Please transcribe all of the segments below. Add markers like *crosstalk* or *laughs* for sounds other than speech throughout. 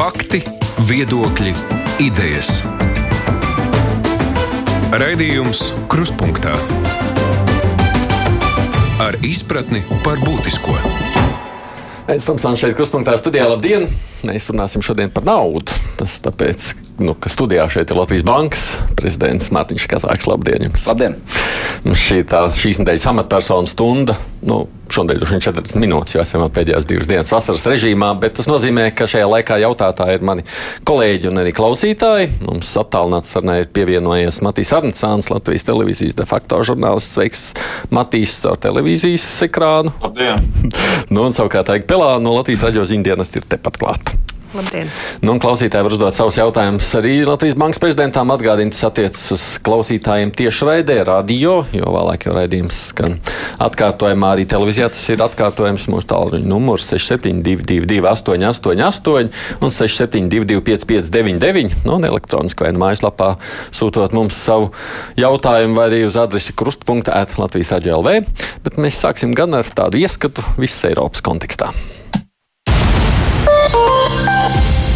Fakti, viedokļi, idejas. Raidījums Krustpunktā ar izpratni par būtisko. Tam sākām šeit krustpunktā studijā. Labdien! Mēs runāsim šodien par naudu. Tas tāpēc, nu, ka studijā šeit ir Latvijas Bankas prezidents Mārtiņš Kazāks. Labdien! Jums. Labdien! Šī tā, šīs nedēļas amatpersonu stunda. Nu, Šodien ir 40 minūtes, jo esam pēdējās divas dienas vasaras režīmā, bet tas nozīmē, ka šajā laikā jautātāji ir mani kolēģi un arī klausītāji. Mums attālināts sarunā ir pievienojies Matīs Arnēsāns, Latvijas televīzijas de facto žurnālists. Sveiks, Matīs, caur televīzijas ekrānu. Labdien! *laughs* nu, un savukārt Aigi Pelā no Latvijas raidījuma Indienas ir tepat klāt. Labdien! Nu, klausītāji var uzdot savus jautājumus arī Latvijas Bankas prezidentam. Atgādīt, tas attiecas uz klausītājiem tieši raidē, radio, jo vēlāk jau raidījums skan atkārtojumā arī televīzijā. Tas ir atkārtojums mūsu tālruņa numurs 6722, 888 un 672, 559, no elektroniskā vai no mājaslapā sūtot mums savu jautājumu vai arī uz adresi krustpunkta at Latvijas raidījā LV. Bet mēs sāksim gan ar tādu ieskatu visas Eiropas kontekstā.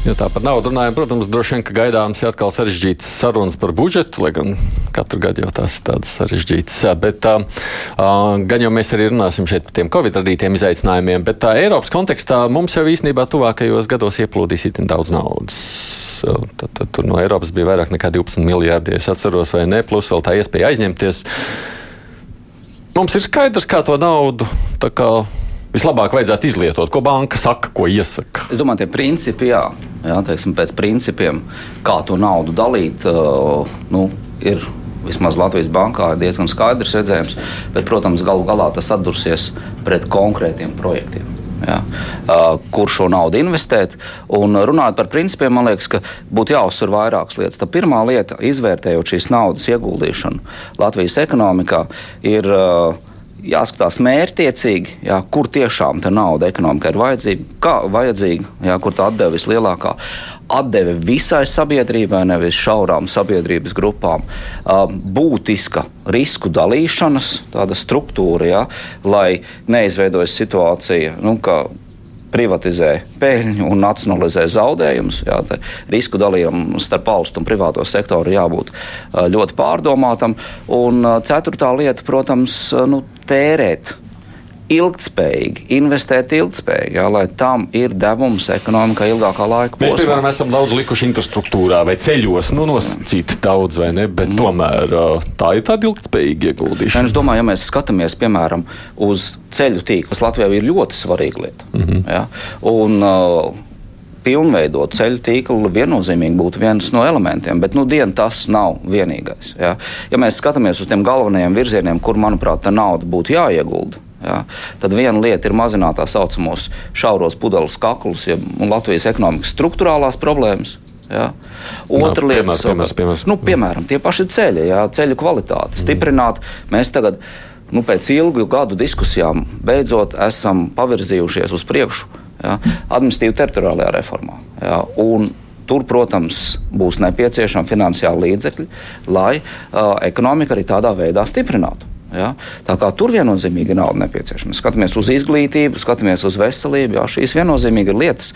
Jo tā par naudu runājam, protams, droši vien, ka gaidāms ir atkal sarežģītas sarunas par budžetu, lai gan katru gadu jau tās ir tādas sarežģītas. Bet uh, gan jau mēs arī runāsim šeit par tiem Covid radītiem izaicinājumiem, bet tā Eiropas kontekstā mums jau īstenībā tuvākajos gados ieplūdīs itin daudz naudas. Tad, tad tur no Eiropas bija vairāk nekā 12 miljardi, ja es atceros, vai ne, plus vēl tā iespēja aizņemties. Mums ir skaidrs, kā to naudu vislabāk vajadzētu izlietot, ko banka saka, ko iesaka. Es domāju, tie principi, jā, jā teiksim, pēc principiem, kā to naudu dalīt, uh, nu, ir vismaz Latvijas bankā diezgan skaidrs redzējums, bet, protams, galu galā tas atdursies pret konkrētiem projektiem. Ja, uh, kur šo naudu investēt. Un runājot par principiem, man liekas, ka būtu jāuzsver vairākas lietas. Tā pirmā lieta, izvērtējot šīs naudas ieguldīšanu Latvijas ekonomikā, ir uh, jāskatās mērķtiecīgi, jā, kur tiešām tā nauda ekonomikā ir vajadzīga, kā vajadzīga, jā, kur tā atdeve vislielākā. Atdeve visai sabiedrībai, nevis šaurām sabiedrības grupām. Būtiska risku dalīšanas struktūra, jā, lai neizveidojas situācija, nu, ka privatizē peļņu un nacionalizē zaudējumus. Jā, risku dalījumam starp valstu un privāto sektoru jābūt ļoti pārdomātam. Un ceturtā lieta, protams, nu, tērēt ilgspējīgi, investēt ilgspējīgi, jā, lai tam ir devums ekonomikā ilgākā laika posmā. Mēs, piemēram, esam daudz likuši infrastruktūrā vai ceļos, nu, nosacīti daudz vai ne, bet mm. tomēr tā ir tāda ilgspējīga ieguldīšana. Es domāju, ja mēs skatāmies, piemēram, uz ceļu tīklu, tas Latvijā ir ļoti svarīga lieta. Mm -hmm. jā, un, uh, pilnveidot ceļu tīklu viennozīmīgi būtu viens no elementiem, bet nu, dien, tas nav vienīgais. Ja? ja mēs skatāmies uz tiem galvenajiem virzieniem, kur, manuprāt, nauda būtu jāiegulda, Ja, tad viena lieta ir mazināt tā saucamos šauros pudeles kaklus, ja Latvijas ekonomikas struktūrālās problēmas. Ja. Otra no, lieta, piemērs, piemērs. Nu, piemēram, tie paši ceļi, ja, ceļu kvalitāte, mm. stiprināt. Mēs tagad, nu, pēc ilgu gadu diskusijām, beidzot esam pavirzījušies uz priekšu ja, administratīvu teritoriālajā reformā. Ja, un, Tur, protams, būs nepieciešami finansiāli līdzekļi, lai uh, ekonomika arī tādā veidā stiprinātu. Ja? Tā kā tur viennozīmīgi nauda nepieciešama. Skatāmies uz izglītību, skatāmies uz veselību. Jā, šīs viennozīmīgi ir lietas,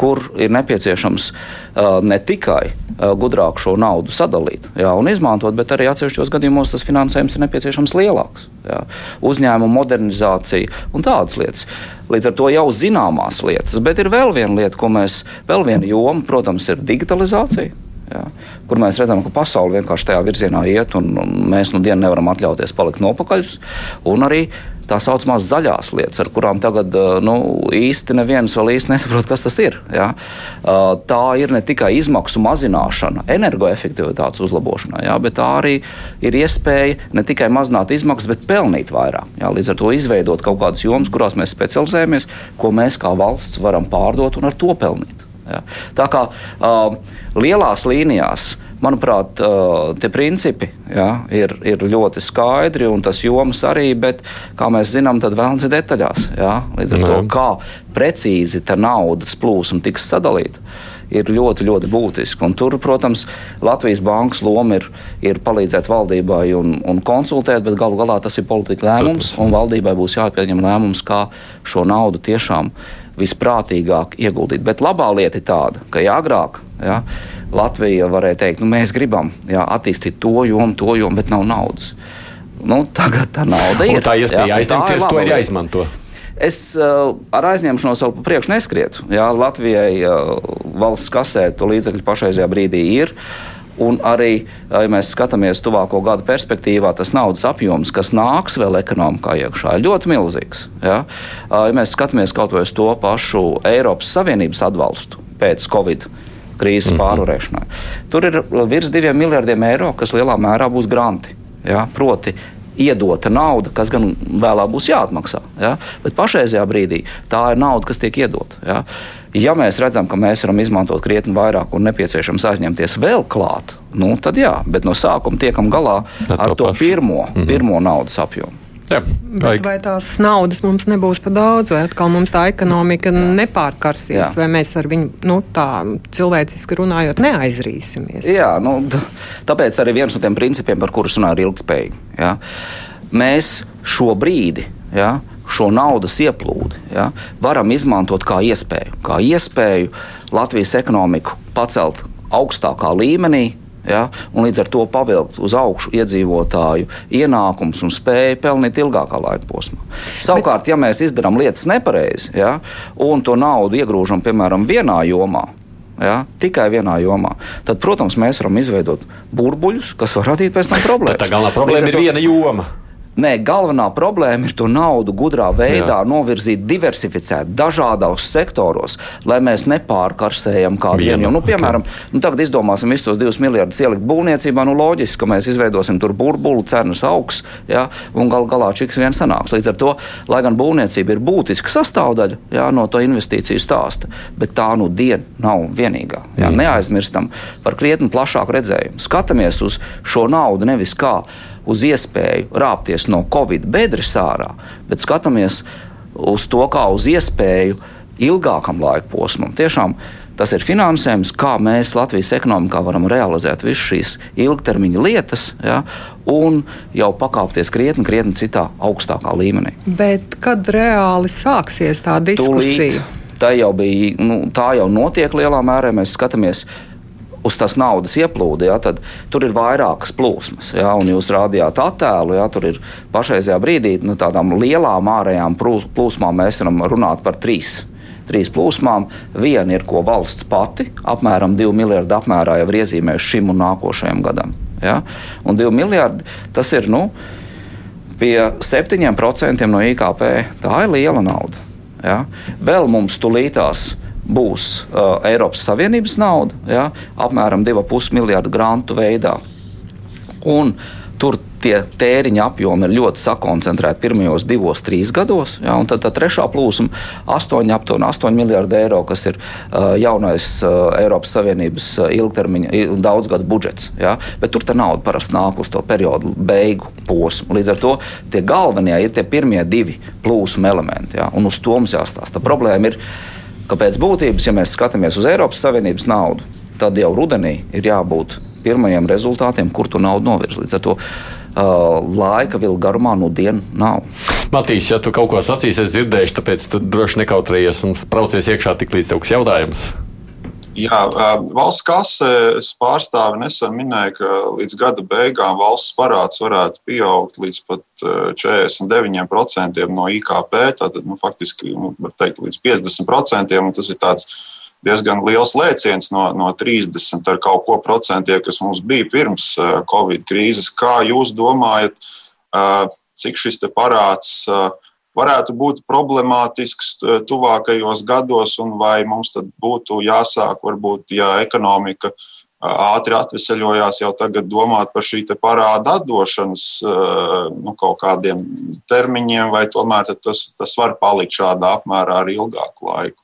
kur ir nepieciešams uh, ne tikai uh, gudrāk šo naudu sadalīt jā, un izmantot, bet arī atsevišķos gadījumos tas finansējums ir nepieciešams lielāks. Jā. Uzņēmuma modernizācija un tādas lietas. Līdz ar to jau zināmās lietas, bet ir vēl viena lieta, ko mēs, vēl viena joma, protams, ir digitalizācija. Ja, kur mēs redzam, ka pasaule vienkārši tajā virzienā iet, un, mēs nu dienu nevaram atļauties palikt nopakaļus. Un arī tā saucamās zaļās lietas, ar kurām tagad nu, īsti neviens vēl īsti nesaprot, kas tas ir. Ja. Tā ir ne tikai izmaksu mazināšana, energoefektivitātes uzlabošanā, ja, bet tā arī ir iespēja ne tikai mazināt izmaksas, bet pelnīt vairāk. Ja. Līdz ar to izveidot kaut kādas jomas, kurās mēs specializējamies, ko mēs kā valsts varam pārdot un ar to pelnīt. Ja. Tā kā uh, lielās līnijās Manuprāt, tie principi jā, ir, ir ļoti skaidri un tas jomas arī, bet, kā mēs zinām, tad vēlams ir detaļās. Jā. Līdz ar Nē. to, kā precīzi tā naudas plūsma tiks sadalīta ir ļoti, ļoti būtiski. Un tur, protams, Latvijas bankas loma ir, ir palīdzēt valdībai un, un konsultēt, bet galu galā tas ir politika lēmums, un valdībai būs jāpieņem lēmums, kā šo naudu tiešām visprātīgāk ieguldīt. Bet labā lieta ir tāda, ka ja agrāk ja, Latvija varēja teikt, nu, mēs gribam ja, attīstīt to jomu, to jomu, bet nav naudas. Nu, tagad tā nauda ir. Un tā iespēja aizņemties, to ir jāizmanto. Es uh, ar aizņemšanos vēl priekšu neskrietu. Jā, Latvijai uh, valsts kasē to līdzekļu pašreizajā brīdī ir. Un arī, ja mēs skatāmies tuvāko gadu perspektīvā, tas naudas apjoms, kas nāks vēl ekonomikā iekšā, ir ļoti milzīgs. Ja, ja mēs skatāmies kaut vai uz to pašu Eiropas Savienības atbalstu pēc Covid krīzes -hmm. pārvarēšanai, tur ir virs diviem miljardiem eiro, kas lielā mērā būs granti. Ja, proti, iedota nauda, kas gan vēlāk būs jāatmaksā. Ja? Bet pašreizajā brīdī tā ir nauda, kas tiek iedota. Ja? Ja mēs redzam, ka mēs varam izmantot krietni vairāk un nepieciešams aizņemties vēl klāt, nu, tad jā, bet no sākuma tiekam galā Bet ar to, to pirmo, mm -hmm. pirmo naudas apjomu. Jā, Bet vai tās naudas mums nebūs par daudz, vai atkal mums tā ekonomika Jā. nepārkarsies, Jā. vai mēs ar viņu nu, tā cilvēciski runājot neaizrīsimies? Jā, nu, tāpēc arī viens no tiem principiem, par kurus runā, ir ilgspēja. Ja? Mēs šobrīd. Ja, šo naudas ieplūdi ja, varam izmantot kā iespēju, kā iespēju Latvijas ekonomiku pacelt augstākā līmenī, Ja, un līdz ar to pavilkt uz augšu iedzīvotāju ienākumus un spēju pelnīt ilgākā laika posmā. Savukārt, Bet... ja mēs izdarām lietas nepareizi ja, un to naudu iegrūžam piemēram vienā jomā, ja, tikai vienā jomā, tad, protams, mēs varam izveidot burbuļus, kas var radīt pēc tam problēmas. Tā galvenā problēma ir viena joma. Nē, galvenā problēma ir to naudu gudrā veidā Jā. novirzīt, diversificēt dažādos sektoros, lai mēs nepārkarsējam kādu vienu. Jo, nu, piemēram, okay. nu, tagad izdomāsim visus tos divus miljardus ielikt būvniecībā. Nu, loģiski, ka mēs izveidosim tur burbuli, cenas augs, ja, un gal galā čiks vien sanāks. Līdz ar to, lai gan būvniecība ir būtiska sastāvdaļa ja, no to investīciju stāsta, bet tā nu diena nav vienīgā. Ja. Mm. Neaizmirstam par krietni plašāku redzējumu. Skatāmies uz šo naudu nevis kā uz iespēju rāpties no Covid bedres ārā, bet skatāmies uz to kā uz iespēju ilgākam laika posmam. Tiešām tas ir finansējums, kā mēs Latvijas ekonomikā varam realizēt visas šīs ilgtermiņa lietas ja, un jau pakāpties krietni, krietni citā augstākā līmenī. Bet kad reāli sāksies tā diskusija? Tūlīt, tā jau bija, nu, tā jau notiek lielā mērā. Mēs skatāmies uz tās naudas ieplūdi, ja, tad tur ir vairākas plūsmas. Ja, jūs rādījāt attēlu, ja tur ir pašreizajā brīdī nu, tādām lielām ārējām plūsmām mēs varam runāt par trīs. Trīs plūsmām. Viena ir, ko valsts pati apmēram 2 miljardu apmērā jau ir iezīmējusi šim un nākošajam gadam. Ja? Un 2 miljardi tas ir nu, pie 7% no IKP. Tā ir liela nauda. Ja? Vēl mums tulītās būs uh, Eiropas Savienības nauda, ja, apmēram 2,5 miljardu grantu veidā. Un tur tie tēriņa apjomi ir ļoti sakoncentrēti pirmajos divos, trīs gados. Ja, tad tā trešā plūsma - 8, aptuveni 8 miljardi eiro, kas ir uh, jaunais uh, Eiropas Savienības uh, ilgtermiņa daudzgadu budžets. Ja, bet tur tā nauda parasti nāk uz to periodu beigu posmu. Līdz ar to tie galvenie ir tie pirmie divi plūsmu elementi. Ja, un uz to mums jāstāsta. Problēma ir ka pēc būtības, ja mēs skatāmies uz Eiropas Savienības naudu, tad jau rudenī ir jābūt pirmajiem rezultātiem, kur tu naudu novirz. Līdz ar to uh, laika vilka garumā no dienas nav. Matīs, ja tu kaut ko sacīsi, es dzirdēšu, tāpēc tu droši nekautrējies un braucies iekšā tik līdz tev kas jautājums. Jā, valsts kases pārstāve nesen minēja, ka līdz gada beigām valsts parāds varētu pieaugt līdz pat 49% no IKP. Tātad, nu, faktiski, nu, var teikt, līdz 50%. Tas ir tāds diezgan liels lēciens no, no 30 ar kaut ko procentiem, kas mums bija pirms Covid krīzes. Kā jūs domājat, cik šis parāds varētu būt problemātisks tuvākajos gados, un vai mums tad būtu jāsāk, varbūt, ja ekonomika ātri atvesaļojās, jau tagad domāt par šī parāda atdošanas nu, kaut kādiem termiņiem, vai tomēr tas, tas var palikt šādā apmērā arī ilgāku laiku?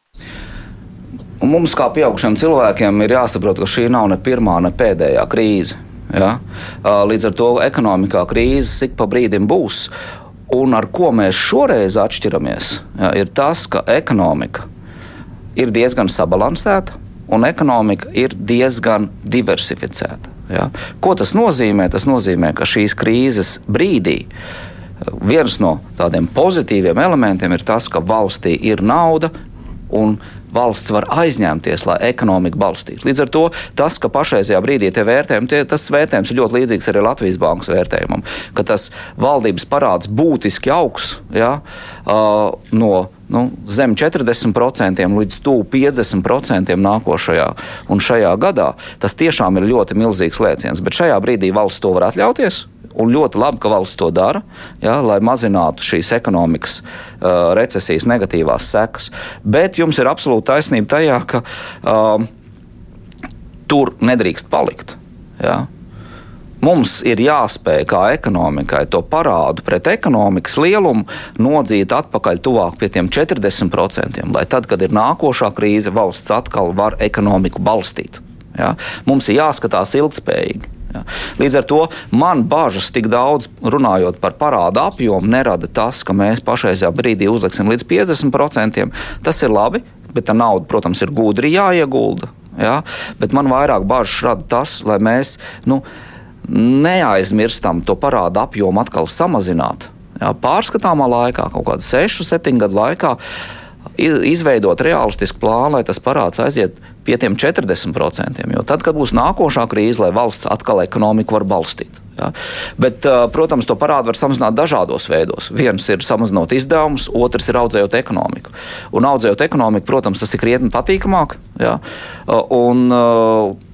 Un mums, kā pieaugušiem cilvēkiem, ir jāsaprot, ka šī nav ne pirmā, ne pēdējā krīze. Ja? Līdz ar to ekonomikā krīzes ik pa brīdim būs. Un ar ko mēs šoreiz atšķiramies, ja, ir tas, ka ekonomika ir diezgan sabalansēta un ekonomika ir diezgan diversificēta. Ja. Ko tas nozīmē? Tas nozīmē, ka šīs krīzes brīdī viens no tādiem pozitīviem elementiem ir tas, ka valstī ir nauda un valsts var aizņemties, lai ekonomiku balstītu. Līdz ar to tas, ka pašreizajā brīdī tie vērtējumi, tie, tas vērtējums ir ļoti līdzīgs arī Latvijas bankas vērtējumam, ka tas valdības parāds būtiski augs ja, uh, no nu, zem 40% līdz tuvu 50% nākošajā un šajā gadā. Tas tiešām ir ļoti milzīgs lēciens, bet šajā brīdī valsts to var atļauties. Un ļoti labi, ka valsts to dara, ja, lai mazinātu šīs ekonomikas uh, recesijas negatīvās sekas. Bet jums ir absolūti taisnība tajā, ka uh, tur nedrīkst palikt. Ja. Mums ir jāspēj kā ekonomikai to parādu pret ekonomikas lielumu nodzīt atpakaļ tuvāk pie tiem 40%, lai tad, kad ir nākošā krīze, valsts atkal var ekonomiku balstīt. Ja? Mums ir jāskatās ilgspējīgi. Ja. Līdz ar to man bažas tik daudz runājot par parādu apjomu nerada tas, ka mēs pašreizajā brīdī uzliksim līdz 50%. Tas ir labi, bet tā nauda, protams, ir gudri jāiegulda. Ja. Bet man vairāk bažas rada tas, lai mēs nu, neaizmirstam to parādu apjomu atkal samazināt. Ja. Pārskatāmā laikā, kaut kādā 6, 7 gadu laikā, izveidot realistisku plānu, lai tas parāds aiziet pie tiem 40%. Jo tad, kad būs nākošā krīze, lai valsts atkal ekonomiku var balstīt. Ja? Bet, protams, to parādu var samazināt dažādos veidos. Viens ir samazinot izdevumus, otrs ir audzējot ekonomiku. Un audzējot ekonomiku, protams, tas ir krietni patīkamāk. Ja? Un,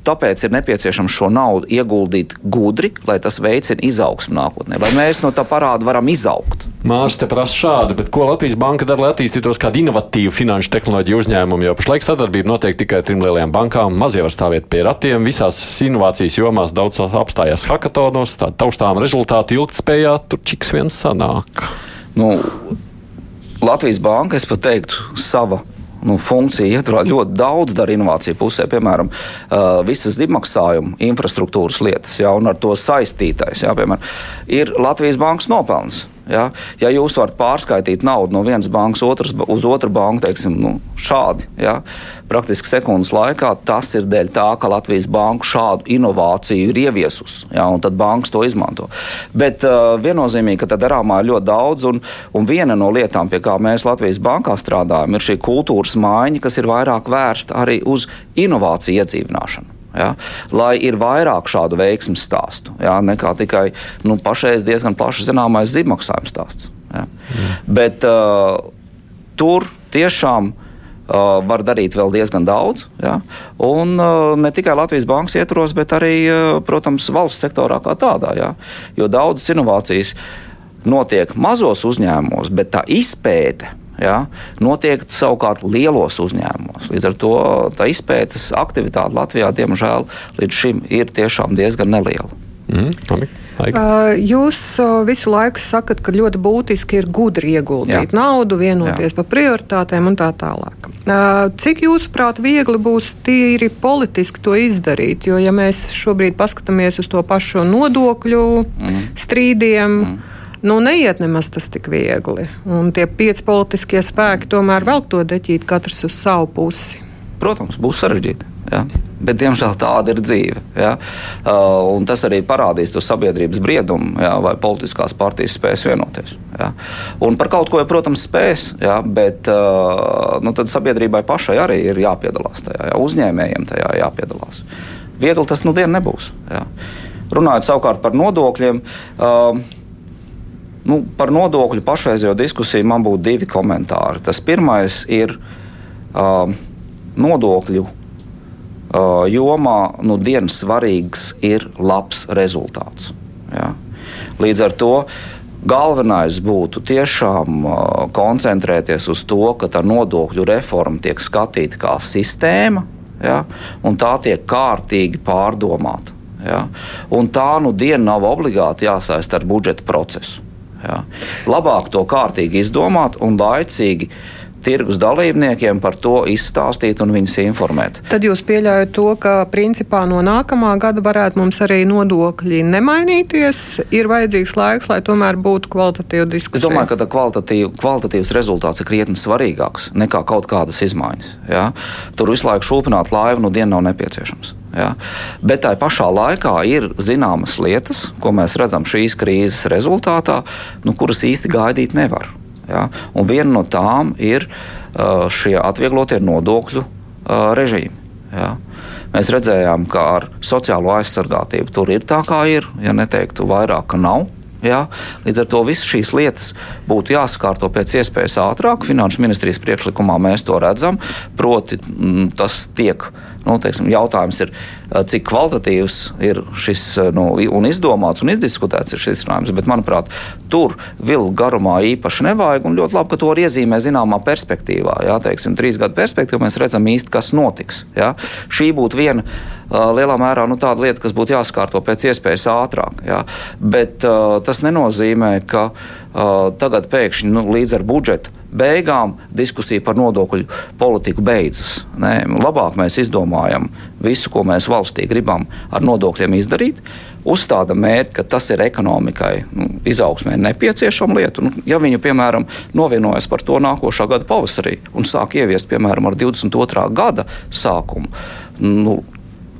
Tāpēc ir nepieciešams šo naudu ieguldīt gudri, lai tas veicina izaugsmu nākotnē, lai mēs no tā parāda varam izaugt. Mārcis te prasa šādi, bet ko Latvijas banka dara, lai attīstītos kādu inovatīvu finanšu tehnoloģiju uzņēmumu? Jo pašlaik sadarbība notiek tikai trim lielajām bankām, mazie var stāvēt pie ratiem, visās inovācijas jomās daudz apstājās hakatonos, tāda taustām rezultātu ilgtspējā tur čiks viens sanāk. Nu, Latvijas banka, es pat teiktu, sava nu, funkcija ietver ļoti daudz dara inovāciju pusē, piemēram, visas zibmaksājuma infrastruktūras lietas, ja, un ar to saistītais. Ja, piemēram, ir Latvijas bankas nopelns. Ja, ja jūs varat pārskaitīt naudu no vienas bankas otras, uz otru banku, teiksim, nu, šādi, ja, praktiski sekundes laikā, tas ir dēļ tā, ka Latvijas banka šādu inovāciju ir ieviesusi, ja, tad bankas to izmanto. Bet uh, viennozīmīgi, ka tā darāmā ir ļoti daudz, un, un viena no lietām, pie kā mēs Latvijas bankā strādājam, ir šī kultūras maiņa, kas ir vairāk vērsta arī uz inovāciju iedzīvināšanu. Ja, lai ir vairāk šādu veiksmju stāstu, ja, nekā tikai nu, pašreiz diezgan plaši zināmais zibmaksājuma stāsts. Ja. Mm. Bet uh, tur tiešām uh, var darīt vēl diezgan daudz. Ja? Un uh, ne tikai Latvijas bankas ietvaros, bet arī, uh, protams, valsts sektorā kā tādā. Ja? Jo daudzas inovācijas notiek mazos uzņēmumos, bet tā izpēte ja, notiek savukārt lielos uzņēmumos. Līdz ar to tā izpētes aktivitāte Latvijā, diemžēl, līdz šim ir tiešām diezgan neliela. Mm, uh, Jūs uh, visu laiku sakat, ka ļoti būtiski ir gudri ieguldīt Jā. naudu, vienoties Jā. par prioritātēm un tā tālāk. Uh, cik jūsuprāt, viegli būs tīri politiski to izdarīt? Jo, ja mēs šobrīd paskatāmies uz to pašu nodokļu mm. strīdiem, mm nu, neiet nemaz tas tik viegli. Un tie pieci politiskie spēki tomēr vēl to deķīt katrs uz savu pusi. Protams, būs sarežģīti. Ja? Bet, diemžēl, tāda ir dzīve. Ja? Uh, tas arī parādīs to sabiedrības briedumu, ja? vai politiskās partijas spēs vienoties. Ja? Un par kaut ko, ja, protams, spēs, ja? bet uh, nu, sabiedrībai pašai arī ir jāpiedalās tajā, ja? uzņēmējiem tajā jāpiedalās. Viegli tas nu dienu nebūs. Ja? Runājot savukārt par nodokļiem. Uh, Nu, par nodokļu pašreizējo diskusiju man būtu divi komentāri. Tas pirmais ir uh, nodokļu uh, jomā nu, dienas svarīgs ir labs rezultāts. Ja? Līdz ar to galvenais būtu tiešām uh, koncentrēties uz to, ka tā nodokļu reforma tiek skatīta kā sistēma, ja? un tā tiek kārtīgi pārdomāta. Ja? Un tā nu diena nav obligāti jāsaista ar budžeta procesu. Jā. Labāk to kārtīgi izdomāt un laicīgi tirgus dalībniekiem par to izstāstīt un viņus informēt. Tad jūs pieļaujat to, ka principā no nākamā gada varētu mums arī nodokļi nemainīties. Ir vajadzīgs laiks, lai tomēr būtu kvalitatīva diskusija. Es domāju, ka kvalitatīv, kvalitatīvs rezultāts ir krietni svarīgāks nekā kaut kādas izmaiņas. Ja? Tur visu laiku šūpināt laivu no dienas nav nepieciešams. Ja? Bet tā pašā laikā ir zināmas lietas, ko mēs redzam šīs krīzes rezultātā, nu, kuras īsti gaidīt nevar. Ja? Un viena no tām ir uh, šie atvieglotie nodokļu uh, režīmi. Ja? Mēs redzējām, ka ar sociālo aizsargātību tur ir tā, kā ir. Ja neteiktu vairāk, ka nav. Ja? Līdz ar to visas šīs lietas būtu jāsakārto pēc iespējas ātrāk. Finanšu ministrijas priekšlikumā mēs to redzam. Proti, tas tiek, nu, teiksim, jautājums ir, cik kvalitatīvs ir šis nu, un izdomāts un izdiskutēts ir šis risinājums. Bet, manuprāt, tur vilku garumā īpaši nevajag. Un ļoti labi, ka to iezīmē zināmā perspektīvā. Ja? Teiksim, trīs gadu perspektīvā mēs redzam īsti, kas notiks. Ja? Šī būtu viena lielā mērā nu, tāda lieta, kas būtu jāskārto pēc iespējas ātrāk. Jā. Bet uh, tas nenozīmē, ka uh, tagad pēkšņi nu, līdz ar budžetu beigām diskusija par nodokļu politiku beidzas. Nē, labāk mēs izdomājam visu, ko mēs valstī gribam ar nodokļiem izdarīt. Uzstāda mērķi, ka tas ir ekonomikai nu, izaugsmē nepieciešama lieta. Nu, ja viņu, piemēram, novienojas par to nākošā gada pavasarī un sāk ieviest, piemēram, ar 22. gada sākumu, nu,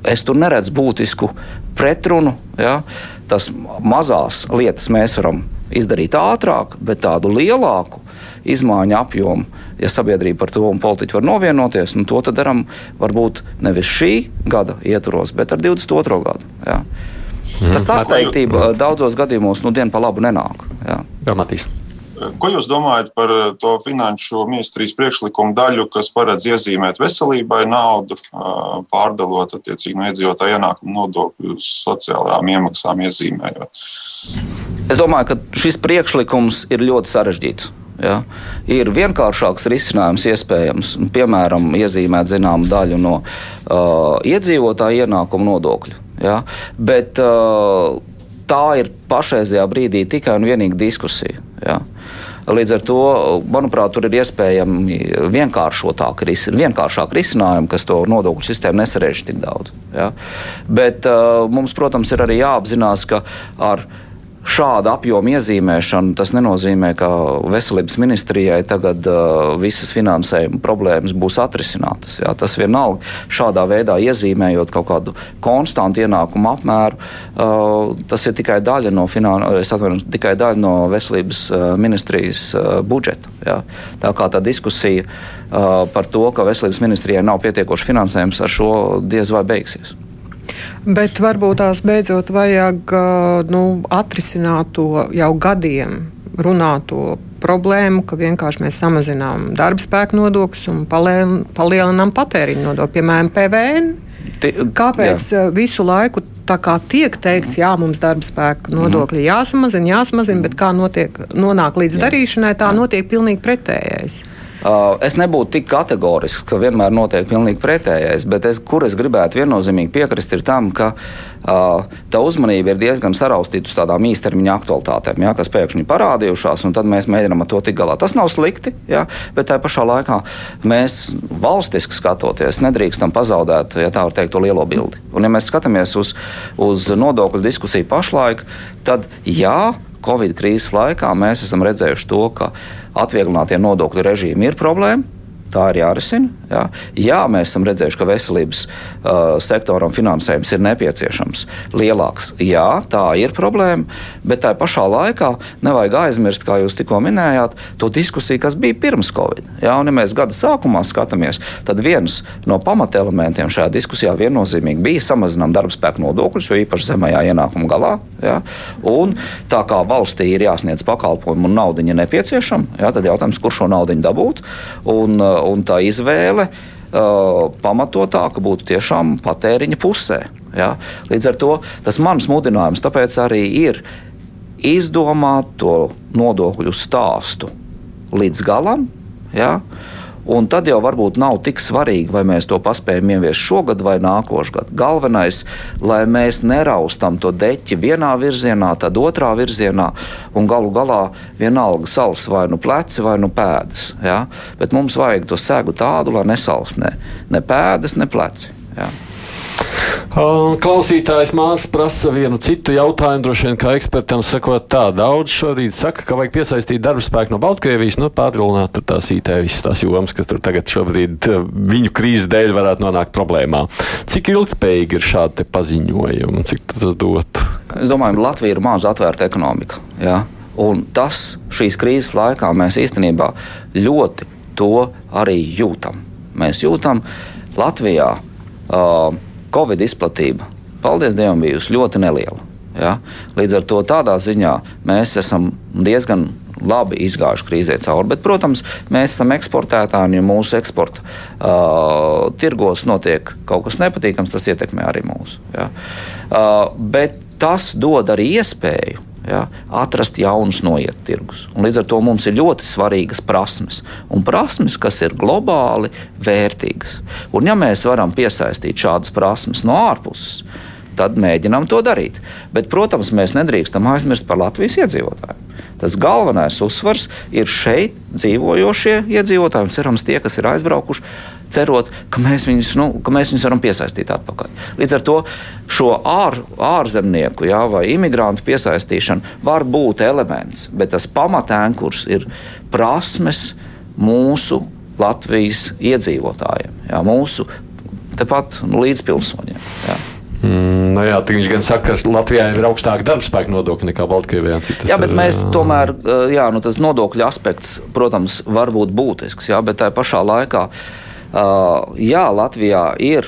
es tur neredzu būtisku pretrunu. Ja? Tas mazās lietas mēs varam izdarīt ātrāk, bet tādu lielāku izmaiņu apjomu, ja sabiedrība par to un politiķi var novienoties, nu, to darām varbūt nevis šī gada ietvaros, bet ar 22. gadu. Ja? Mm. Tas sasteigtība daudzos gadījumos nu, dienu pa labu nenāk. Ja? Dramatīs. Ko jūs domājat par to finanšu ministrijas priekšlikumu daļu, kas paredz iezīmēt veselībai naudu, pārdalot attiecīgi no iedzīvotāja ienākuma nodokļu sociālajām iemaksām iezīmējot? Es domāju, ka šis priekšlikums ir ļoti sarežģīts. Ja? Ir vienkāršāks risinājums iespējams, piemēram, iezīmēt zināmu daļu no uh, iedzīvotāja ienākuma nodokļu. Ja? Bet uh, tā ir pašreizajā brīdī tikai un vienīgi diskusija. Ja? Līdz ar to, manuprāt, tur ir iespējami vienkāršāk risinājumi, kas to nodokļu sistēmu nesarežģīja tik daudz. Ja? Bet uh, mums, protams, ir arī jāapzinās, ka ar šāda apjoma iezīmēšana, tas nenozīmē, ka veselības ministrijai tagad uh, visas finansējuma problēmas būs atrisinātas. Jā. Tas vienalga šādā veidā iezīmējot kaut kādu konstantu ienākumu apmēru, uh, tas ir tikai daļa no, finan... atvainu, tikai daļa no veselības uh, ministrijas uh, budžeta. Jā. Tā kā tā diskusija uh, par to, ka veselības ministrijai nav pietiekoši finansējums, ar šo diez vai beigsies. Bet varbūt tās beidzot vajag nu, atrisināt to jau gadiem runāto problēmu, ka vienkārši mēs samazinām darba spēku nodokļus un palielinām patēriņu nodokļu, piemēram, PVN. Kāpēc jā. visu laiku tā kā tiek teikts, jā, mums darba spēka nodokļi jāsamazina, jāsamazina, bet kā notiek, nonāk līdz jā. darīšanai, tā notiek pilnīgi pretējais. Uh, es nebūtu tik kategorisks, ka vienmēr notiek pilnīgi pretējais, bet es, kur es gribētu viennozīmīgi piekrist, ir tam, ka uh, tā uzmanība ir diezgan saraustīta uz tādām īstermiņa aktualitātēm, ja, kas pēkšņi parādījušās, un tad mēs mēģinām ar to tikt galā. Tas nav slikti, ja, bet tā pašā laikā mēs valstiski skatoties nedrīkstam pazaudēt, ja tā var teikt, to lielo bildi. Un, ja mēs skatāmies uz, uz nodokļu diskusiju pašlaik, tad jā, Covid krīzes laikā mēs esam redzējuši to, ka atvieglinātie nodokļu režīmi ir problēma. Tā ir jārisina. Jā. jā, mēs esam redzējuši, ka veselības uh, sektoram finansējums ir nepieciešams lielāks. Jā, tā ir problēma, bet tā pašā laikā nevajag aizmirst, kā jūs tikko minējāt, to diskusiju, kas bija pirms Covid. Jā, un, ja mēs gada sākumā skatāmies, tad viens no pamatelementiem šajā diskusijā viennozīmīgi bija samazinām darba spēku nodokļus, jo īpaši zemajā ienākuma galā. Jā, un tā kā valstī ir jāsniedz pakalpojumu un nauda ir nepieciešama, jā, tad jautājums, kur šo naudu dabūt. Un, uh, un tā izvēle uh, pamatotāka būtu tiešām patēriņa pusē. Ja? Līdz ar to tas mans mudinājums tāpēc arī ir izdomāt to nodokļu stāstu līdz galam. Ja? Un tad jau varbūt nav tik svarīgi, vai mēs to paspējam ieviest šogad vai nākošais gads. Galvenais, lai mēs neraustam to deķi vienā virzienā, tad otrā virzienā, un galu galā vienalga sals vai nu pleci vai nu pēdas. Ja? Bet mums vajag to segu tādu, lai nesals ne, ne pēdas, ne pleci. Ja? Klausītājs Mārcis prasa vienu citu jautājumu. Droši vien, kā ekspertam sakot, tā daudz šorīt saka, ka vajag piesaistīt darba spēku no Baltkrievijas, nu, pārvilināt tās IT, visas tās jomas, kas tur tagad šobrīd viņu krīzes dēļ varētu nonākt problēmā. Cik ilgspējīgi ir šādi paziņojumi? Cik tas dot? Es domāju, Latvija ir maza atvērta ekonomika. Ja? Un tas šīs krīzes laikā mēs īstenībā ļoti to arī jūtam. Mēs jūtam Latvijā. Uh, Covid izplatība, paldies Dievam, bijusi ļoti neliela. Ja? Līdz ar to tādā ziņā mēs esam diezgan labi izgājuši krīzē cauri. Bet, protams, mēs esam eksportētāji, un ja mūsu eksporta uh, tirgos notiek kaut kas nepatīkams, tas ietekmē arī mūsu. Ja? Uh, bet tas dod arī iespēju ja, atrast jaunus noiet tirgus. Un līdz ar to mums ir ļoti svarīgas prasmes, un prasmes, kas ir globāli vērtīgas. Un ja mēs varam piesaistīt šādas prasmes no ārpuses, tad mēģinām to darīt. Bet, protams, mēs nedrīkstam aizmirst par Latvijas iedzīvotājiem. Tas galvenais uzsvars ir šeit dzīvojošie iedzīvotāji, un cerams, tie, kas ir aizbraukuši, cerot, ka mēs viņus, nu, ka mēs viņus varam piesaistīt atpakaļ. Līdz ar to šo ār, ārzemnieku jā, vai imigrantu piesaistīšana var būt elements, bet tas pamatēnkurs ir prasmes mūsu Latvijas iedzīvotājiem, jā, mūsu tepat nu, līdzpilsoņiem. Jā. Mm, nu jā, viņš gan saka, ka Latvijā ir augstāka darba spēka nodokļa nekā Baltkrievijā. Jā, bet ir, mēs tomēr, jā, nu, tas nodokļu aspekts, protams, var būt būtisks, jā, bet tajā pašā laikā, jā, Latvijā ir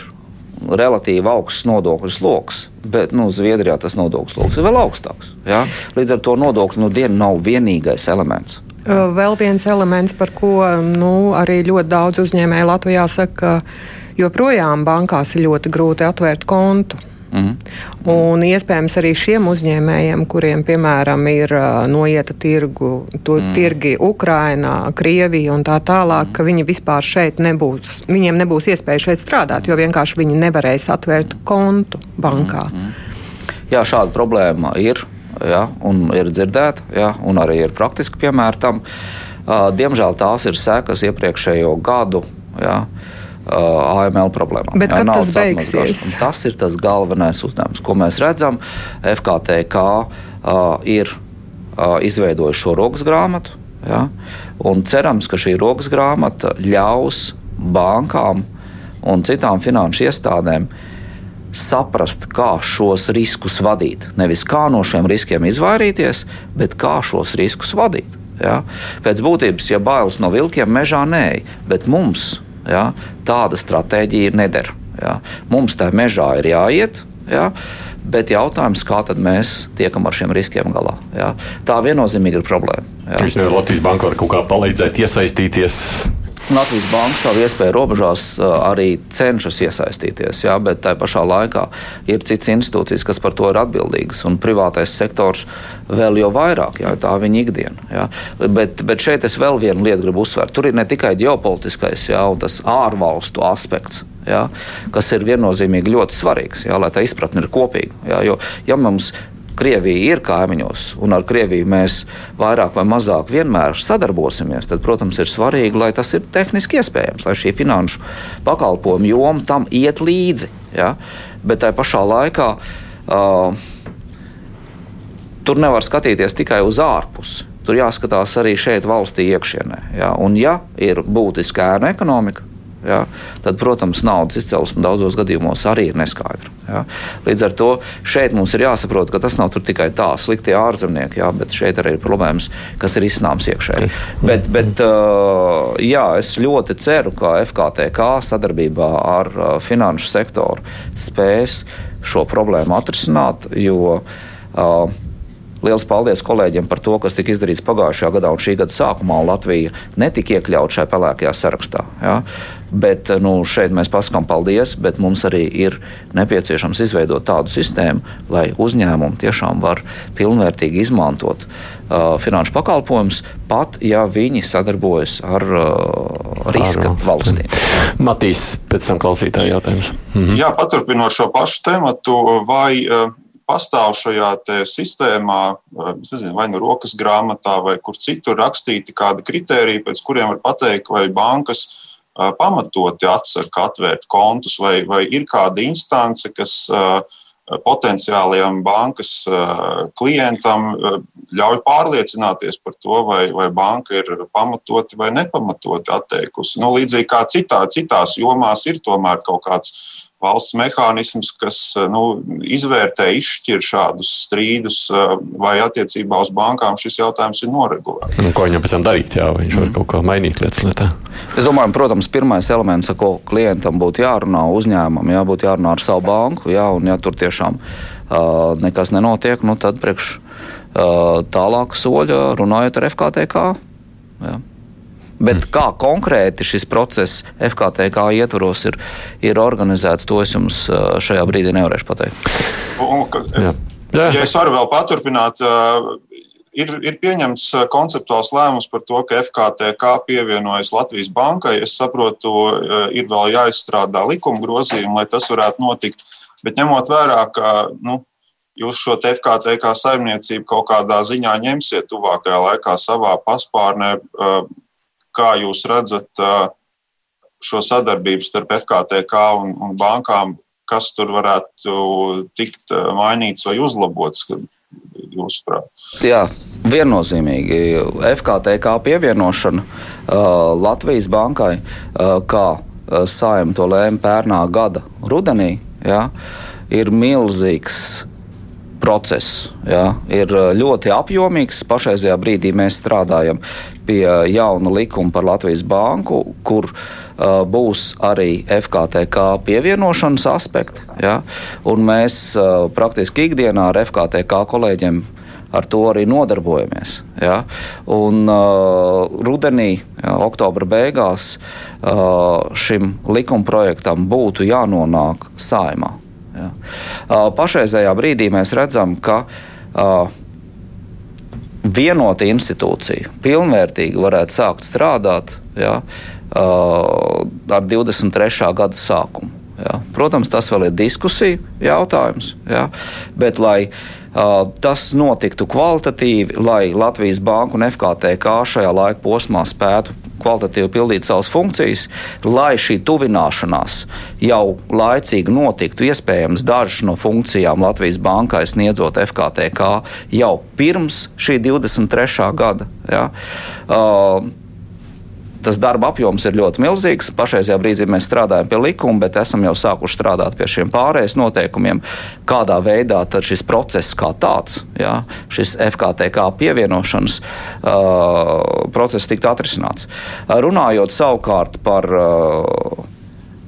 relatīvi augsts nodokļu sloks, bet nu, Zviedrijā tas nodokļu sloks ir vēl augstāks. Jā? Līdz ar to nodokļu nu, diena nav vienīgais elements. Vēl viens elements, par ko nu, arī ļoti daudz uzņēmēju Latvijā saka, ka joprojām bankās ir ļoti grūti atvērt kontu. Mm. Un iespējams arī šiem uzņēmējiem, kuriem, piemēram, ir noieta tirgu, to mm. tirgi Ukrainā, Krievija un tā tālāk, ka viņi vispār šeit nebūs, viņiem nebūs iespēja šeit strādāt, jo vienkārši viņi nevarēs atvērt kontu bankā. Mm. Jā, šāda problēma ir, ja, un ir dzirdēta, ja, un arī ir praktiski piemēri tam. Uh, diemžēl tās ir sekas iepriekšējo gadu. Ja, uh, uh, AML problēmām. Bet jā, kad tas beigsies? Tas ir tas galvenais uzdevums, ko mēs redzam. FKTK uh, ir uh, izveidojis šo rokas grāmatu. Ja? Un cerams, ka šī rokas grāmata ļaus bankām un citām finanšu iestādēm saprast, kā šos riskus vadīt. Nevis kā no šiem riskiem izvairīties, bet kā šos riskus vadīt. Ja? Pēc būtības, ja bailes no vilkiem mežā nē, bet mums Ja? Tāda stratēģija neder. Ja? Mums tā mežā ir jāiet. Ja? Bet jautājums, kā mēs tiekam ar šiem riskiem galā? Ja? Tā viennozīmīgi ir problēma. Ja? Jūs nevarat Latvijas banka var kaut kā palīdzēt, iesaistīties Latvijas Banka savu iespēju robežās arī cenšas iesaistīties, jā, bet tajā pašā laikā ir citas institūcijas, kas par to ir atbildīgas, un privātais sektors vēl jau vairāk, jā, tā ir viņa ikdiena. Jā. Bet, bet šeit es vēl vienu lietu gribu uzsvērt. Tur ir ne tikai ģeopolitiskais, jā, un tas ārvalstu aspekts. Ja, kas ir viennozīmīgi ļoti svarīgs, ja, lai tā izpratne ir kopīga. Ja, jo, ja mums Krievija ir kaimiņos, un ar Krieviju mēs vairāk vai mazāk vienmēr sadarbosimies, tad, protams, ir svarīgi, lai tas ir tehniski iespējams, lai šī finanšu pakalpojumu joma tam iet līdzi. Ja? Bet tajā pašā laikā uh, tur nevar skatīties tikai uz ārpusi. Tur jāskatās arī šeit, valstī iekšienē. Ja? Un, ja ir būtiska ēna ekonomika, Ja? Tad, protams, naudas izcelsme daudzos gadījumos arī ir neskaidra. Ja? Līdz ar to šeit mums ir jāsaprot, ka tas nav tikai tā sliktie ārzemnieki, ja? bet šeit arī ir problēmas, kas ir izsnāms iekšēji. Bet, bet uh, jā, es ļoti ceru, ka FKTK sadarbībā ar uh, finanšu sektoru spēs šo problēmu atrisināt, jo uh, Liels paldies kolēģiem par to, kas tika izdarīts pagājušajā gadā un šī gada sākumā. Un Latvija netika iekļauta šajā pelēkajā sarakstā. Ja? Bet nu, šeit mēs pasakām paldies, bet mums arī ir nepieciešams izveidot tādu sistēmu, lai uzņēmumi tiešām var pilnvērtīgi izmantot uh, finanšu pakalpojumus, pat ja viņi sadarbojas ar, uh, riska Ārā. valstīm. Matīs, pēc tam klausītāja jautājums. Mhm. Jā, paturpinot šo pašu tematu, vai pastāv šajā sistēmā, nezinu, vai nu rokas grāmatā, vai kur citur rakstīti kādi kriteriji, pēc kuriem var pateikt, vai bankas pamatoti atsaka atvērt kontus, vai, vai ir kāda instance, kas potenciālajam bankas klientam ļauj pārliecināties par to, vai, vai banka ir pamatoti vai nepamatoti atteikusi. Nu, līdzīgi kā citā, citās jomās ir tomēr kaut kāds valsts mehānisms, kas eh, nu, izvērtē, izšķir šādus strīdus, eh, vai attiecībā uz bankām šis jautājums ir noregulēts. Nu, ko viņam pēc tam darīt? Jā, viņš var mm. kaut ko mainīt lietas lietā. Es domāju, protams, pirmais elements, ar ko klientam būtu jārunā, uzņēmumam, jā, būtu jārunā ar savu banku, jā, un ja tur tiešām uh, nekas nenotiek, nu, tad priekš uh, tālāka soļa runājot ar FKTK. Jā. Bet mm. kā konkrēti šis process FKTK ietvaros ir, ir organizēts, to es jums šajā brīdī nevarēšu pateikt. Un, ka, Jā. Jā. Ja es varu vēl paturpināt, ir, ir pieņemts konceptuāls lēmums par to, ka FKTK pievienojas Latvijas bankai. Es saprotu, ir vēl jāizstrādā likuma grozījumi, lai tas varētu notikt. Bet ņemot vērā, ka nu, jūs šo FKTK saimniecību kaut kādā ziņā ņemsiet tuvākajā laikā savā paspārnē, kā jūs redzat šo sadarbību starp FKTK un, un bankām, kas tur varētu tikt mainīts vai uzlabots? Jūsuprāt? Jā, viennozīmīgi. FKTK pievienošana uh, Latvijas bankai, uh, kā saima to lēma pērnā gada rudenī, jā, ir milzīgs process. Jā, ir ļoti apjomīgs. Pašreizajā brīdī mēs strādājam pie jauna likuma par Latvijas banku, kur uh, būs arī FKTK pievienošanas aspekti. Ja? Un mēs uh, praktiski ikdienā ar FKTK kolēģiem ar to arī nodarbojamies. Ja? Un uh, rudenī, ja, oktobra beigās, uh, šim likumprojektam būtu jānonāk saimā. Uh, pašreizējā brīdī mēs redzam, ka vienota institūcija pilnvērtīgi varētu sākt strādāt ja, ar 23. gada sākumu. Ja. Protams, tas vēl ir diskusija jautājums, ja, bet lai tas notiktu kvalitatīvi, lai Latvijas Banka un FKTK šajā laika posmā spētu kvalitatīvi pildīt savas funkcijas, lai šī tuvināšanās jau laicīgi notiktu. Iespējams, dažas no funkcijām Latvijas bankai sniedzot FKTK jau pirms šī 23. gada. Ja? Uh, tas darba apjoms ir ļoti milzīgs. Pašreizajā brīdī mēs strādājam pie likuma, bet esam jau sākuši strādāt pie šiem pārējais noteikumiem, kādā veidā šis process kā tāds, jā, šis FKTK pievienošanas uh, process tiktu atrisināts. Runājot savukārt par uh,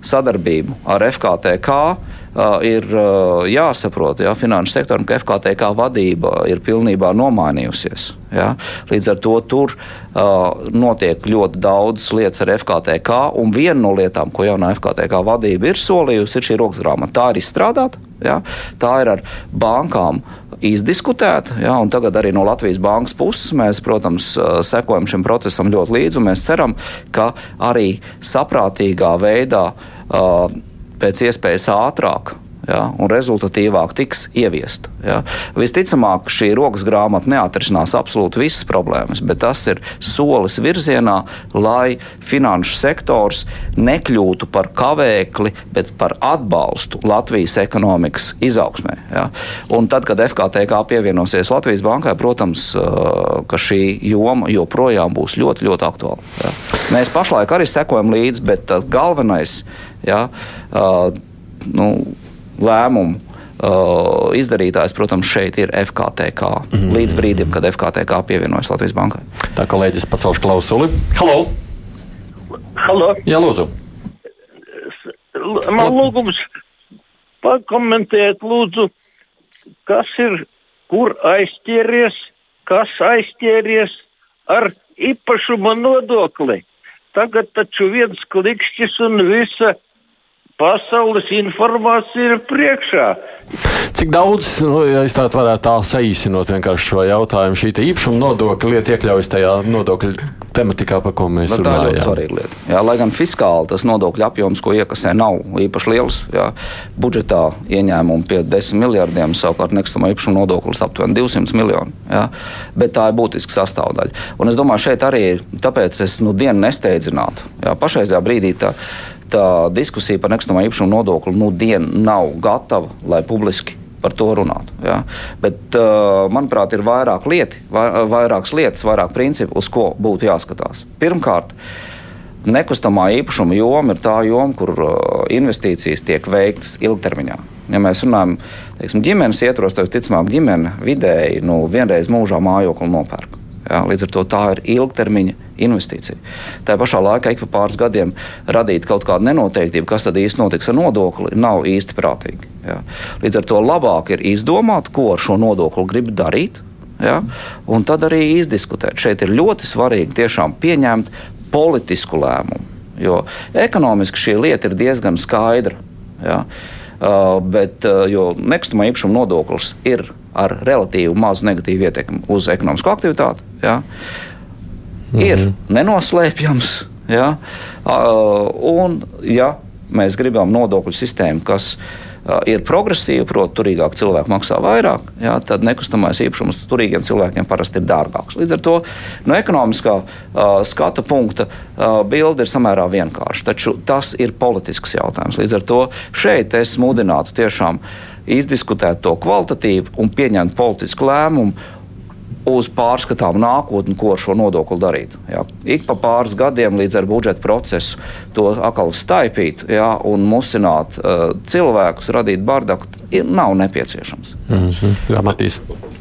sadarbību ar FKTK uh, ir uh, jāsaprot, ja finanšu sektoram, ka FKTK vadība ir pilnībā nomainījusies. Ja? Līdz ar to tur uh, notiek ļoti daudz lietas ar FKTK, un viena no lietām, ko jaunā FKTK vadība ir solījusi, ir šī rokas grāmata. Tā ir izstrādāta, ja? tā ir ar bankām izdiskutēta. Ja, tagad arī no Latvijas bankas puses mēs, protams, uh, sekojam šim procesam ļoti līdzi. Mēs ceram, ka arī saprātīgā veidā uh, pēc iespējas ātrāk ja, un rezultatīvāk tiks ieviesta. Ja. Visticamāk, šī rokas grāmata neatrisinās absolūti visas problēmas, bet tas ir solis virzienā, lai finanšu sektors nekļūtu par kavēkli, bet par atbalstu Latvijas ekonomikas izaugsmē. Ja. Un tad, kad FKTK pievienosies Latvijas bankai, protams, ka šī joma joprojām būs ļoti, ļoti aktuāla. Ja. Mēs pašlaik arī sekojam līdzi, bet tas galvenais. Ja, uh, nu, lēmumu. Uh, izdarītājs, protams, šeit ir FKTK. Mm -hmm. Līdz brīdim, kad FKTK pievienojas Latvijas Bankai. Tā kolēģis pacelš klausuli. Halo! Halo. Jā, lūdzu. Man lūgums pakomentēt, lūdzu, kas ir, kur aizķēries, kas aizķēries ar īpašuma nodokli. Tagad taču viens klikšķis un visa pasaules informācija ir priekšā. Cik daudz, nu, ja es tādu varētu tā saīsinot vienkārši šo jautājumu, šī īpašuma nodokļa lieta iekļaujas tajā nodokļu tematikā, par ko mēs Bet runājam? Tā ir ļoti svarīga lieta. Jā, lai gan fiskāli tas nodokļu apjoms, ko iekasē, nav īpaši liels. Jā, budžetā ieņēmumi pie 10 miljardiem, savukārt nekustamā īpašuma nodoklis aptuveni 200 miljoni. Jā, bet tā ir būtiska sastāvdaļa. Un es domāju, šeit arī tāpēc es nu dienu nesteidzinātu. Jā, pašreizajā brīdī tā tā diskusija par nekustamā īpašuma nodokli nu, dienu nav gatava, lai publiski par to runātu. Ja? Bet, manuprāt, ir vairāk lieti, vairākas lietas, vairāk principu, uz ko būtu jāskatās. Pirmkārt, nekustamā īpašuma joma ir tā joma, kur investīcijas tiek veiktas ilgtermiņā. Ja mēs runājam teiksim, ģimenes ietvaros, tad visticamāk ģimene vidēji nu, vienreiz mūžā mājokli nopērk. Jā, līdz ar to tā ir ilgtermiņa investīcija. Tā pašā laikā ik pa pāris gadiem radīt kaut kādu nenoteiktību, kas tad īsti notiks ar nodokli, nav īsti prātīgi. Jā. Līdz ar to labāk ir izdomāt, ko ar šo nodokli grib darīt. Ja? Un tad arī izdiskutēt. Šeit ir ļoti svarīgi tiešām pieņemt politisku lēmumu. Jo ekonomiski šī lieta ir diezgan skaidra. Ja? Uh, bet, uh, nekustamā īpašuma nodoklis ir ar relatīvi mazu negatīvu ietekmi uz ekonomisko aktivitāti. Ja? -hmm. Ir nenoslēpjams. Ja? Un, ja mēs gribam nodokļu sistēmu, kas ir progresīva, proti, turīgāk cilvēki maksā vairāk, ja, tad nekustamais īpašums turīgiem cilvēkiem parasti ir dārgāks. Līdz ar to no ekonomiskā uh, skatu punkta uh, bilde ir samērā vienkārša. Taču tas ir politisks jautājums. Līdz ar to šeit es mudinātu tiešām uh, izdiskutēt to kvalitatīvi un pieņemt politisku lēmumu uz pārskatāmu nākotni, ko ar šo nodokli darīt. Jā. Ik pa pāris gadiem līdz ar budžeta procesu to atkal staipīt jā, un musināt uh, cilvēkus, radīt bardaku, nav nepieciešams. Mm -hmm.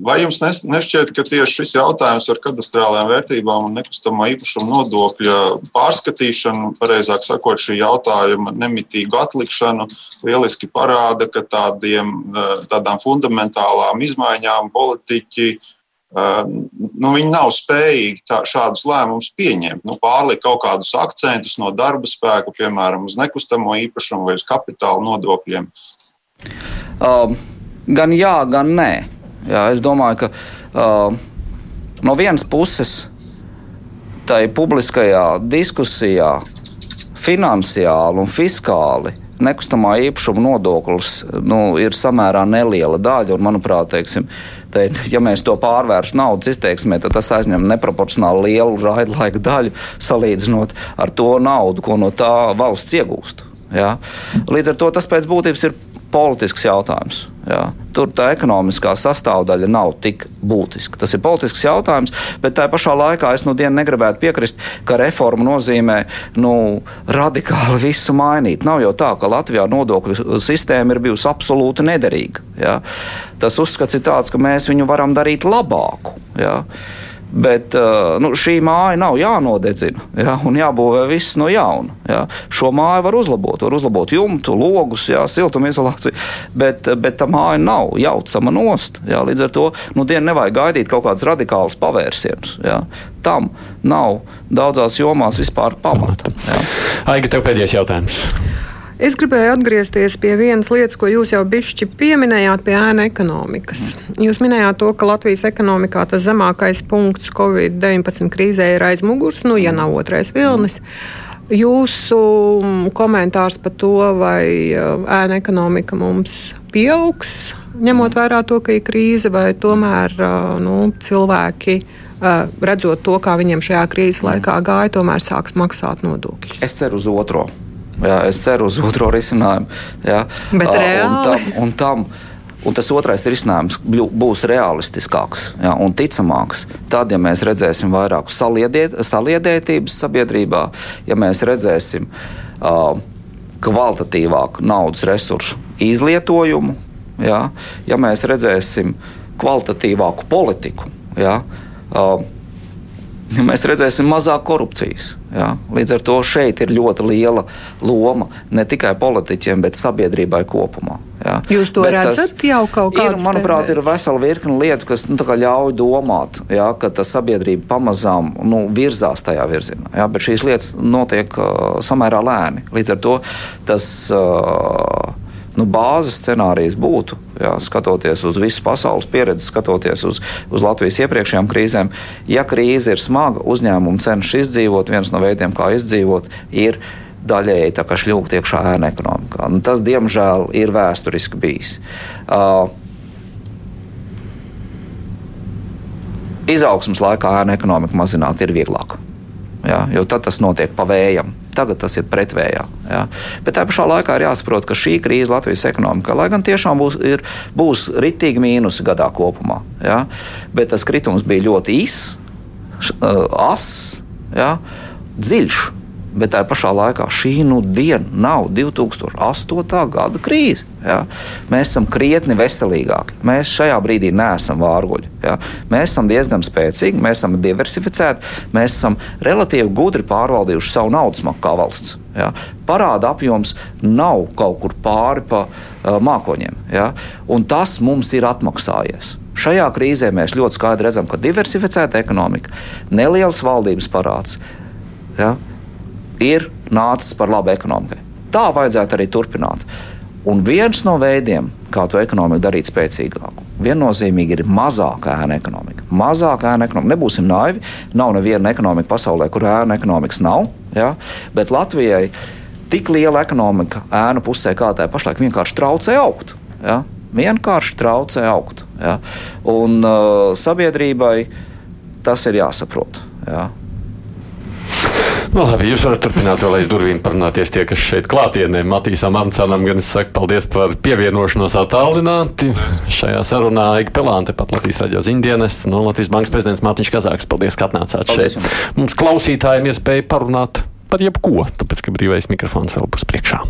Vai jums nešķiet, ka tieši šis jautājums ar kadastrālajām vērtībām un nekustamā īpašuma nodokļa pārskatīšanu, pareizāk sakot, šī jautājuma nemitīgu atlikšanu, lieliski parāda, ka tādiem, tādām fundamentālām izmaiņām politiķi nu, nav spējīgi tā, šādus lēmumus pieņemt. Nu, pārlikt kaut kādus akcentus no darba spēka, piemēram, uz nekustamo īpašumu vai uz kapitāla nodokļiem? Um, gan jā, gan nē. Jā, es domāju, ka uh, no vienas puses tai publiskajā diskusijā finansiāli un fiskāli nekustamā īpašuma nodoklis nu, ir samērā neliela daļa. Un, manuprāt, teiksim, te, ja mēs to pārvērstu naudas izteiksmē, tad tas aizņem neproporcionāli lielu raidlaika daļu salīdzinot ar to naudu, ko no tā valsts iegūst. Ja? Līdz ar to tas pēc būtības ir politisks jautājums. Jā. Tur tā ekonomiskā sastāvdaļa nav tik būtiska. Tas ir politisks jautājums, bet tā pašā laikā es nu dienu negribētu piekrist, ka reforma nozīmē nu, radikāli visu mainīt. Nav jau tā, ka Latvijā nodokļu sistēma ir bijusi absolūti nederīga. Jā. Tas uzskats ir tāds, ka mēs viņu varam darīt labāku. Jā. Bet uh, nu, šī māja nav jānodedzina ja, un jābūvē viss no jauna. Ja. Šo māju var uzlabot, var uzlabot jumtu, logus, ja, siltumizolāciju, bet, bet tā māja nav jaucama nost. Ja. Līdz ar to nu, dienu nevajag gaidīt kaut kādus radikālus pavērsienus. Ja. Tam nav daudzās jomās vispār pamata. Ja. Aiga, tev pēdējais jautājums. Es gribēju atgriezties pie vienas lietas, ko jūs jau bišķi pieminējāt, pie ēna ekonomikas. Jūs minējāt to, ka Latvijas ekonomikā tas zemākais punkts Covid-19 krīzē ir aiz muguras, nu, ja nav otrais vilnis. Jūsu komentārs par to, vai uh, ēna ekonomika mums pieaugs, ņemot vērā to, ka ir krīze, vai tomēr uh, nu, cilvēki uh, redzot to, kā viņiem šajā krīzes laikā gāja, tomēr sāks maksāt nodokļus? Es ceru uz otro. Jā, es ceru uz otro risinājumu. Jā. Bet reāli? Un tam, un tam, Un tas otrais risinājums būs realistiskāks ja, un ticamāks. Tad, ja mēs redzēsim vairāk saliediet, saliedētības sabiedrībā, ja mēs redzēsim uh, kvalitatīvāku naudas resursu izlietojumu, ja, ja mēs redzēsim kvalitatīvāku politiku, ja, uh, mēs redzēsim mazāk korupcijas. Ja? Līdz ar to šeit ir ļoti liela loma ne tikai politiķiem, bet sabiedrībai kopumā. Jā. Jūs to Bet redzat jau kaut kādā veidā? Manuprāt, tendences. ir vesela virkne lietu, kas nu, ļauj domāt, jā, ka tā sabiedrība pamazām nu, virzās tajā virzienā. Jā, bet šīs lietas notiek uh, samērā lēni. Līdz ar to tas. Uh, nu, bāzes scenārijs būtu, jā, skatoties uz visu pasaules pieredzi, skatoties uz, uz Latvijas iepriekšējām krīzēm, ja krīze ir smaga, uzņēmumi cenšas izdzīvot. Viens no veidiem, kā izdzīvot, ir daļēji šļūkt iekšā ēna ekonomikā. Nu, tas, diemžēl, ir vēsturiski bijis. Uh, Izaugsmas laikā ēna ekonomika mazināt ir vieglāk, jā, jo tad tas notiek pa vējam. Tagad tas ir pretvējā. Ja? Bet tā pašā laikā ir jāsaprot, ka šī krīze Latvijas ekonomikā, lai gan tiešām būs, ir, būs ritīgi mīnusi gadā kopumā, ja? bet tas kritums bija ļoti īss, ass, ja? dziļš. Bet tajā pašā laikā šī nu diena nav 2008. gada krīze. Ja? Mēs esam krietni veselīgāki. Mēs šajā brīdī neesam vārguļi. Ja? Mēs esam diezgan spēcīgi, mēs esam diversificēti, mēs esam relatīvi gudri pārvaldījuši savu naudas maku kā valsts. Ja? Parāda apjoms nav kaut kur pāri pa uh, mākoņiem. Ja? Un tas mums ir atmaksājies. Šajā krīzē mēs ļoti skaidri redzam, ka diversificēta ekonomika, neliels valdības parāds. Ja? Ir nācis par labu ekonomikai. Tā vajadzētu arī turpināt. Un viens no veidiem, kā to ekonomiku darīt spēcīgāku, viennozīmīgi ir mazāka ēna ekonomika. Mazāka ēna ekonomika. Nebūsim naivi. Nav neviena ekonomika pasaulē, kur ēna ekonomikas nav. Ja? Bet Latvijai tik liela ekonomika ēnu pusē, kā tā pašlaik, vienkārši traucē augt. Ja? Vienkārši traucē augt. Ja? Un uh, sabiedrībai tas ir jāsaprot. Ja? Nu, labi, jūs varat turpināt vēl aiz durvīm parunāties tie, kas šeit klātienē. Matīsam Amcanam gan es saku paldies par pievienošanos attālināti. Šajā sarunā Ika Pelāne, pat Latvijas raģio ziņdienas, no Latvijas bankas prezidents Mārtiņš Kazāks. Paldies, ka atnācāt paldies šeit. Mums klausītājiem iespēja parunāt par jebko, tāpēc, ka brīvais mikrofons vēl būs priekšā.